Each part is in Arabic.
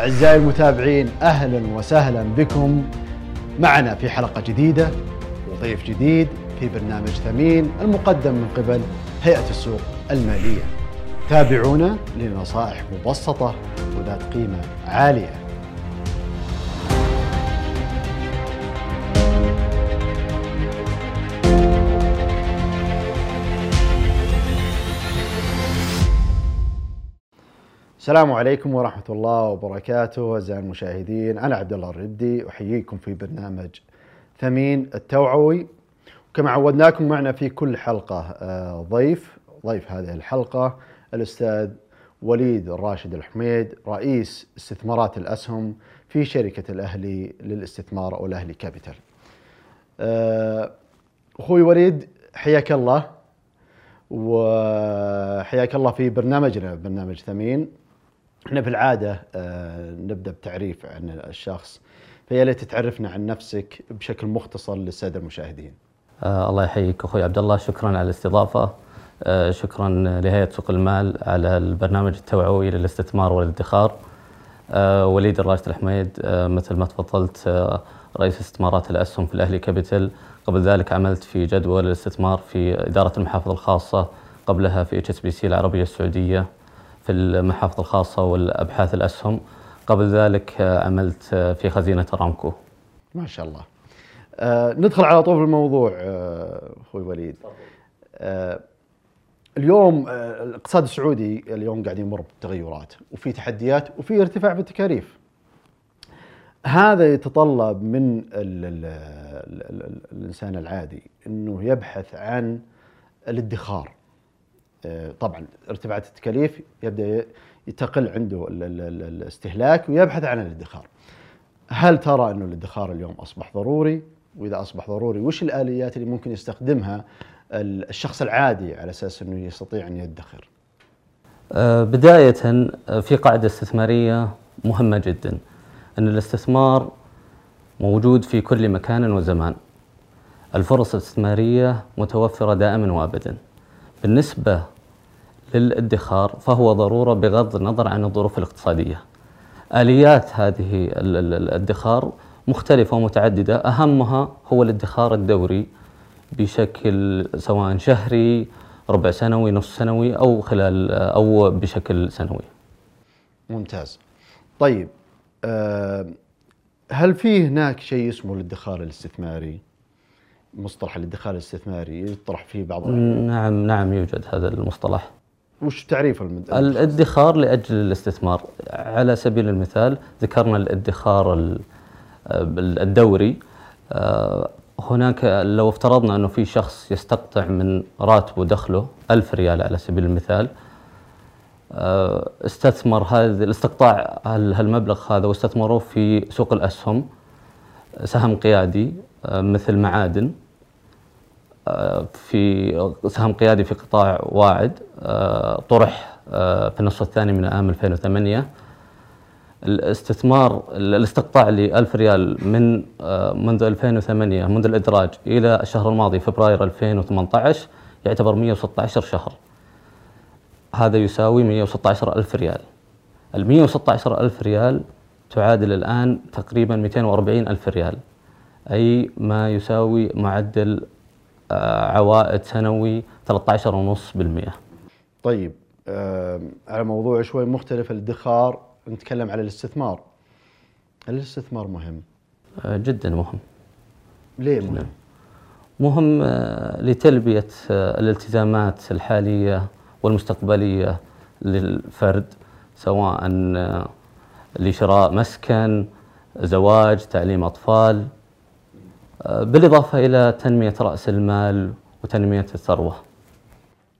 أعزائي المتابعين أهلا وسهلا بكم معنا في حلقة جديدة وضيف جديد في برنامج ثمين المقدم من قبل هيئة السوق المالية. تابعونا لنصائح مبسطة وذات قيمة عالية. السلام عليكم ورحمة الله وبركاته أعزائي المشاهدين. أنا عبد الله الردي أحييكم في برنامج ثمين التوعوي. كما عودناكم معنا في كل حلقة آه، ضيف ضيف هذه الحلقة الأستاذ وليد الراشد الحميد رئيس استثمارات الأسهم في شركة الأهلي للاستثمار أو الأهلي كابيتال. آه، أخوي وليد حياك الله. وحياك الله في برنامجنا برنامج ثمين. إحنا في العادة آه، نبدأ بتعريف عن الشخص فيا ليت تعرفنا عن نفسك بشكل مختصر للسادة المشاهدين. آه الله يحييك أخوي عبد الله شكرا على الاستضافة. آه شكرا لهيئة سوق المال على البرنامج التوعوي للاستثمار والادخار. آه وليد الراشد الحميد آه مثل ما تفضلت آه رئيس استثمارات الأسهم في الأهلي كابيتال. قبل ذلك عملت في جدول الاستثمار في إدارة المحافظ الخاصة قبلها في HSBC العربية السعودية. في المحافظ الخاصة والأبحاث الأسهم. قبل ذلك آه، عملت آه، في خزينة أرامكو ما شاء الله. آه ندخل على طول في الموضوع آه، أخوي وليد. آه اليوم آه الاقتصاد السعودي اليوم قاعد يمر بتغيرات وفي تحديات وفي ارتفاع في التكاليف. هذا يتطلب من ال ال ال ال الإنسان العادي إنه يبحث عن الادخار. آه، طبعا ارتفاعات التكاليف يبدأ تقل عنده ال- ال- ال- الاستهلاك ويبحث عن الادخار. هل ترى أنه الادخار اليوم أصبح ضروري؟ وإذا أصبح ضروري وش الآليات اللي ممكن يستخدمها ال- الشخص العادي على أساس أنه يستطيع أن يدخر؟ آه، بداية آه، في قاعدة استثمارية مهمة جدا أن الاستثمار موجود في كل مكان وزمان الفرص الاستثمارية متوفرة دائما وأبدا بالنسبة للادخار فهو ضرورة بغض النظر عن الظروف الاقتصادية آليات هذه ال- ال- الادخار مختلفة ومتعددة أهمها هو الادخار الدوري بشكل سواء شهري ربع سنوي نصف سنوي أو خلال أو بشكل سنوي ممتاز. طيب آه، هل في هناك شيء اسمه الادخار الاستثماري؟ مصطلح الادخار الاستثماري يطرح فيه بعض. نعم نعم يوجد هذا المصطلح. وش تعريف المد... الادخار لأجل الاستثمار. على سبيل المثال ذكرنا الادخار ال- الدوري. آه، هناك لو افترضنا أنه في شخص يستقطع من راتبه دخله ألف ريال على سبيل المثال آه، استثمر هذا الاستقطاع هال- هالمبلغ هذا واستثمره في سوق الأسهم سهم قيادي مثل معادن. آه، في سهم قيادي في قطاع واعد. آه، طرح آه، في النصف الثاني من عام 2008 الاستثمار الاستقطاع ل 1000 ريال من آه، منذ 2008 منذ الإدراج إلى الشهر الماضي فبراير 2018 يعتبر 116 شهر. هذا يساوي 116 ألف ريال. ال 116 ألف ريال تعادل الآن تقريبا 240 ألف ريال. أي ما يساوي معدل آه، عوائد سنوي 13.5% طيب على موضوع شوي مختلف الادخار نتكلم على الاستثمار. هل الاستثمار مهم؟ آه، جدا مهم. ليه مهم؟ مهم آه، لتلبية الالتزامات الحالية والمستقبلية للفرد سواء لشراء مسكن زواج تعليم أطفال. بالإضافة إلى تنمية رأس المال وتنمية الثروة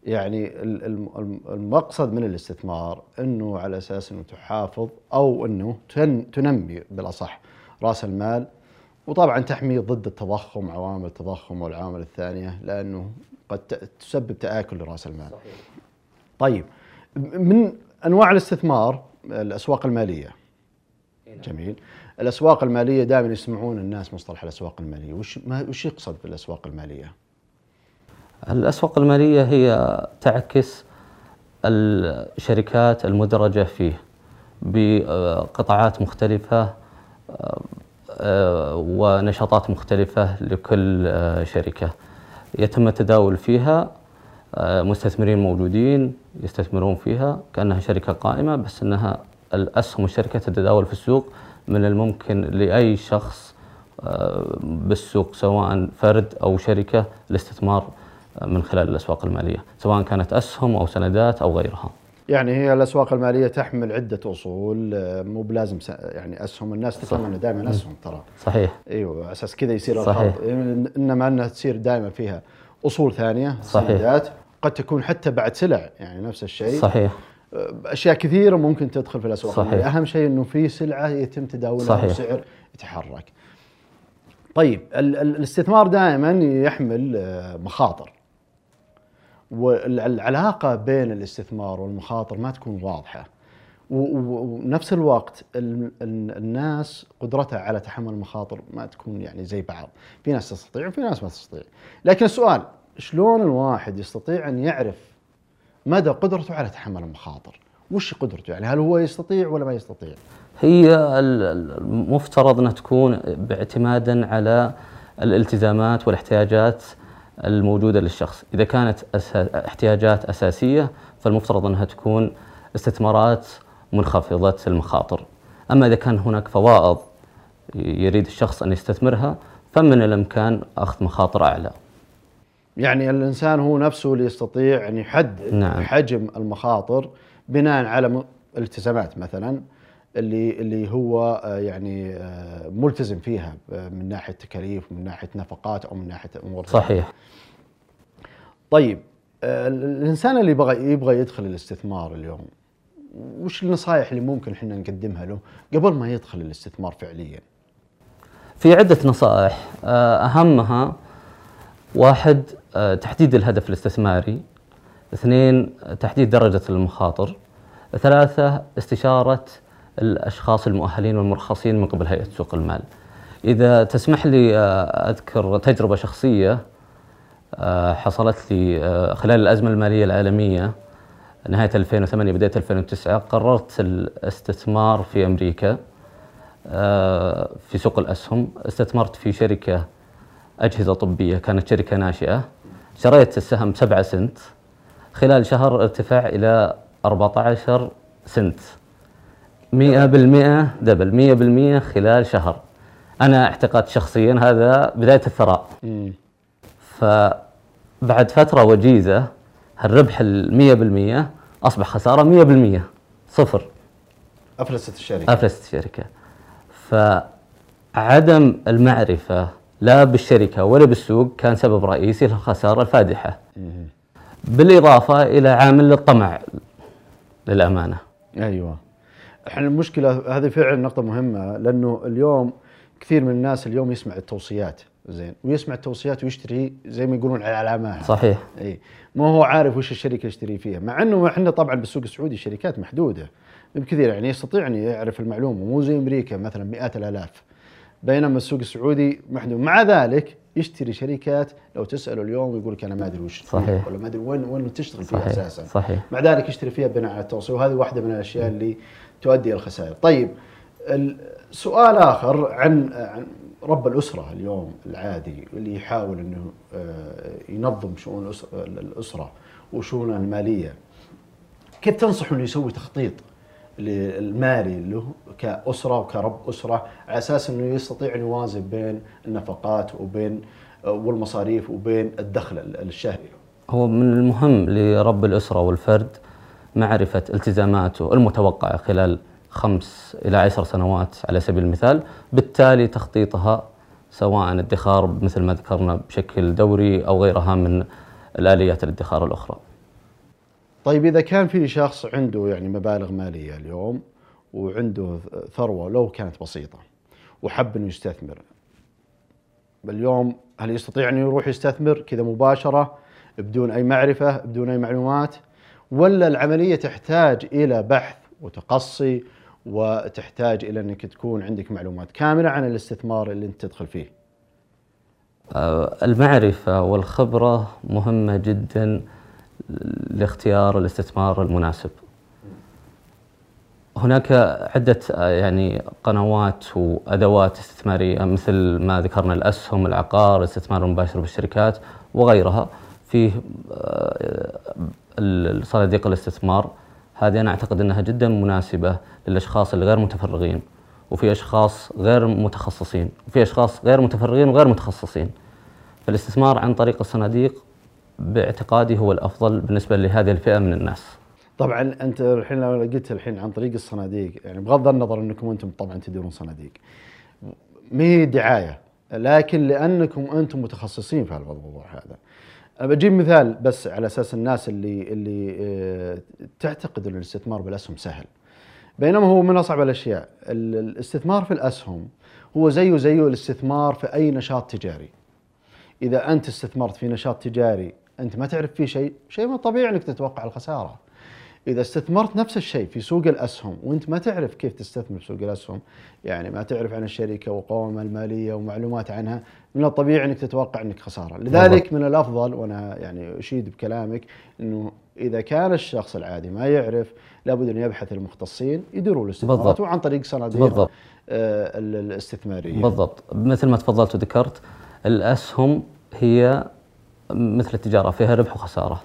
يعني ال- الم- الم- المقصد من الاستثمار إنه على أساس إنه تحافظ أو إنه تن تنمي بالأصح رأس المال وطبعا تحمي ضد التضخم عوامل التضخم والعوامل الثانية لأنه قد تسبب تآكل لرأس المال. طيب من أنواع الاستثمار الأسواق المالية. جميل. الأسواق المالية دائما يسمعون الناس مصطلح الأسواق المالية، وش ما وش يقصد بالأسواق المالية؟ الأسواق المالية هي تعكس الشركات المدرجة فيه بقطاعات مختلفة آه، ونشاطات مختلفة لكل آه، شركة يتم التداول فيها آه، مستثمرين موجودين يستثمرون فيها كأنها شركة قائمة بس أنها الأسهم الشركة تتداول في السوق من الممكن لأي شخص بالسوق سواء فرد أو شركة الاستثمار من خلال الأسواق المالية سواء كانت أسهم أو سندات أو غيرها. يعني هي الأسواق المالية تحمل عدة أصول آه، مو بلازم يعني أسهم الناس تفهم انه دائما أسهم ترى. صحيح. أيوه على أساس كذا يصير صحيح. إنما أنها تصير دائما فيها أصول ثانية صحيح. سندات قد تكون حتى بعد سلع يعني نفس الشيء. صحيح. آه، أشياء كثيرة ممكن تدخل في الأسواق. صحيح. الماليه أهم شيء إنه في سلعة يتم تداولها وسعر يتحرك. طيب الاستثمار دائما يحمل آه، مخاطر. والعلاقة بين الاستثمار والمخاطر ما تكون واضحة. ونفس الوقت الناس قدرتها على تحمل المخاطر ما تكون يعني زي بعض. في ناس تستطيع وفي ناس ما تستطيع. لكن السؤال شلون الواحد يستطيع أن يعرف مدى قدرته على تحمل المخاطر؟ وش قدرته؟ يعني هل هو يستطيع ولا ما يستطيع؟ هي المفترض أنها تكون باعتمادا على الالتزامات والاحتياجات الموجودة للشخص. إذا كانت احتياجات أساسية فالمفترض أنها تكون استثمارات منخفضة المخاطر. أما إذا كان هناك فوائض يريد الشخص أن يستثمرها فمن الإمكان أخذ مخاطر أعلى. يعني الإنسان هو نفسه اللي يستطيع أن يحدد نعم. حجم المخاطر بناء على التزامات مثلا اللي اللي هو آه، يعني آه، ملتزم فيها آه، من ناحية تكاليف ومن ناحية نفقات أو من ناحية أمور صحيح طيب الإنسان اللي يبغى يبغى يدخل الاستثمار اليوم وش النصائح اللي ممكن إحنا نقدمها له قبل ما يدخل الاستثمار فعليا؟ في عدة نصائح أهمها واحد تحديد الهدف الاستثماري اثنين تحديد درجة المخاطر ثلاثة استشارة الأشخاص المؤهلين والمرخصين من قبل هيئة سوق المال. إذا تسمح لي آه، أذكر تجربة شخصية آه، حصلت لي آه، خلال الأزمة المالية العالمية نهاية 2008 بداية 2009 قررت الاستثمار في أمريكا في سوق الأسهم، استثمرت في شركة أجهزة طبية كانت شركة ناشئة. شريت السهم 7 سنت. خلال شهر ارتفع إلى 14 سنت. 100% دبل 100% خلال شهر. أنا اعتقدت شخصيا هذا بداية الثراء. فبعد فترة وجيزة الربح ال 100% أصبح خسارة 100% صفر. أفلست الشركة. أفلست الشركة. فعدم المعرفة لا بالشركة ولا بالسوق كان سبب رئيسي للخساره الفادحة. بالإضافة إلى عامل الطمع للأمانة. أيوه. إحنا المشكلة هذه فعلا نقطة مهمة لأنه اليوم كثير من الناس اليوم يسمع التوصيات زين ويسمع التوصيات ويشتري زي ما يقولون على علامات صحيح. إي. ما هو عارف وش الشركة يشتري فيها مع إنه إحنا طبعا بالسوق السعودي الشركات محدودة بكثير يعني يستطيع أن يعرف المعلومة مو زي أمريكا مثلا مئات الآلاف. بينما السوق السعودي محدود. مع ذلك يشتري شركات لو تسأله اليوم يقول لك أنا ما أدري وش صحيح. ولا ما أدري وين وين تشتغل فيها صحيح أساسا. صحيح. مع ذلك يشتري فيها بناء على التوصيه وهذه واحدة من الأشياء اللي تؤدي إلى الخسائر. طيب سؤال آخر عن عن رب الأسرة اليوم العادي اللي يحاول إنه آه، ينظم شؤون الأسرة وشؤونها المالية. كيف تنصح إنه يسوي تخطيط؟ المالي له كأسرة وكرب أسرة على أساس إنه يستطيع أن يوازن بين النفقات وبين والمصاريف وبين الدخل الشهري. هو من المهم لرب الأسرة والفرد معرفة التزاماته المتوقعة خلال خمس إلى عشر سنوات على سبيل المثال بالتالي تخطيطها سواء ادخار مثل ما ذكرنا بشكل دوري أو غيرها من الآليات الادخار الأخرى. طيب إذا كان في شخص عنده يعني مبالغ مالية اليوم وعنده ثروة لو كانت بسيطة وحب أنه يستثمر اليوم هل يستطيع أن يروح يستثمر كذا مباشرة بدون أي معرفة بدون أي معلومات ولا العملية تحتاج إلى بحث وتقصي وتحتاج إلى إنك تكون عندك معلومات كاملة عن الاستثمار اللي أنت تدخل فيه. آه، المعرفة والخبرة مهمة جدا لاختيار الاستثمار المناسب. هناك عدة آه، يعني قنوات وأدوات استثمارية مثل ما ذكرنا الأسهم العقار الاستثمار المباشر بالشركات وغيرها. فيه صناديق الاستثمار. هذه أنا أعتقد أنها جدا مناسبة للأشخاص اللي غير متفرغين وفي أشخاص غير متخصصين وفي أشخاص غير متفرغين وغير متخصصين. فالاستثمار عن طريق الصناديق باعتقادي هو الأفضل بالنسبة لهذه الفئة من الناس. طبعا أنت الحين لو قلت الحين عن طريق الصناديق يعني بغض النظر أنكم أنتم طبعا تديرون صناديق. ما هي دعايه لكن لأنكم أنتم متخصصين في الموضوع هذا. بجيب مثال بس على أساس الناس اللي اللي آه تعتقد أن الاستثمار بالأسهم سهل. بينما هو من أصعب الأشياء الاستثمار في الأسهم هو زيه زيه الاستثمار في أي نشاط تجاري. إذا أنت استثمرت في نشاط تجاري أنت ما تعرف فيه شيء شيء من الطبيعي إنك تتوقع الخسارة. إذا استثمرت نفس الشيء في سوق الأسهم وأنت ما تعرف كيف تستثمر في سوق الأسهم يعني ما تعرف عن الشركة وقوائمها المالية ومعلومات عنها من الطبيعي إنك تتوقع إنك خسارة. لذلك من الأفضل وأنا يعني أشيد بكلامك إنه إذا كان الشخص العادي ما يعرف لابد أن يبحث المختصين يديروا الاستثمارات وعن طريق صناديق بالضبط. آه الاستثمارية. بالضبط. مثل ما تفضلت وذكرت الأسهم هي مثل التجارة فيها ربح وخسارة.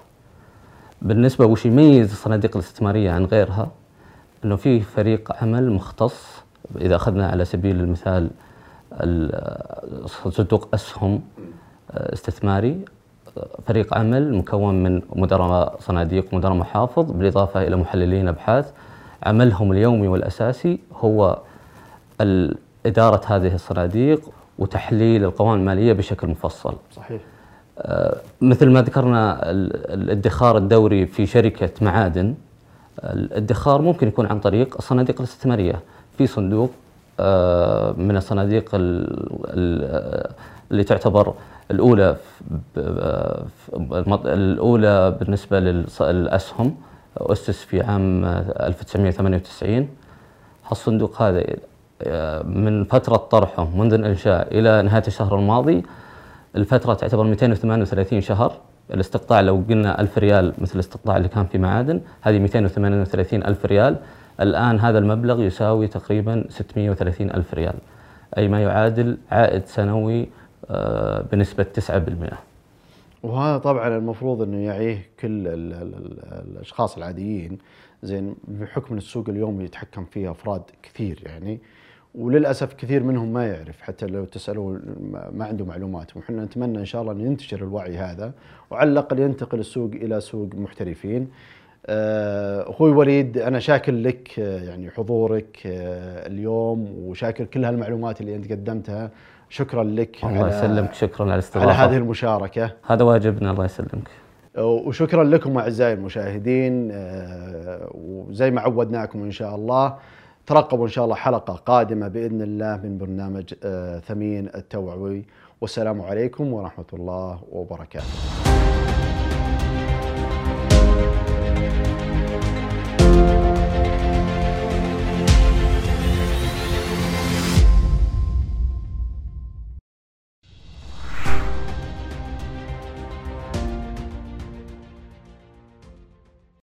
بالنسبة وش يميز الصناديق الاستثمارية عن غيرها؟ أنه في فريق عمل مختص إذا أخذنا على سبيل المثال صندوق أسهم استثماري فريق عمل مكون من مدراء صناديق ومدراء محافظ بالإضافة إلى محللين أبحاث. عملهم اليومي والأساسي هو إدارة هذه الصناديق وتحليل القوائم المالية بشكل مفصل. صحيح. مثل ما ذكرنا الادخار الدوري في شركة معادن الادخار ممكن يكون عن طريق الصناديق الاستثمارية. في صندوق آه، من الصناديق اللي تعتبر الأولى الأولى بالنسبة للأسهم أسس في عام 1998 الصندوق هذا آه، من فترة طرحه منذ الإنشاء إلى نهاية الشهر الماضي الفترة تعتبر 238 شهر. الاستقطاع لو قلنا 1000 ريال مثل الاستقطاع اللي كان في معادن هذه 238 ألف ريال. الآن هذا المبلغ يساوي تقريبا 630 ألف ريال أي ما يعادل عائد سنوي آه، بنسبة 9% وهذا طبعا المفروض إنه يعيه كل الأشخاص العاديين زين بحكم السوق اليوم يتحكم فيه أفراد كثير يعني. وللأسف كثير منهم ما يعرف حتى لو تسالوه ما عنده معلومات وحنا نتمنى إن شاء الله أن ينتشر الوعي هذا وعلى الأقل ينتقل السوق إلى سوق محترفين. آه، أخوي وليد أنا شاكر لك آه، يعني حضورك آه، اليوم وشاكر كل هالمعلومات اللي أنت قدمتها. شكرا لك الله يسلمك. شكرا على الاستضافة. على هذه المشاركة. هذا واجبنا الله يسلمك. وشكرا لكم أعزائي المشاهدين. وزي ما عودناكم إن شاء الله ترقبوا إن شاء الله حلقة قادمة بإذن الله من برنامج آه، ثمين التوعوي. والسلام عليكم ورحمة الله وبركاته.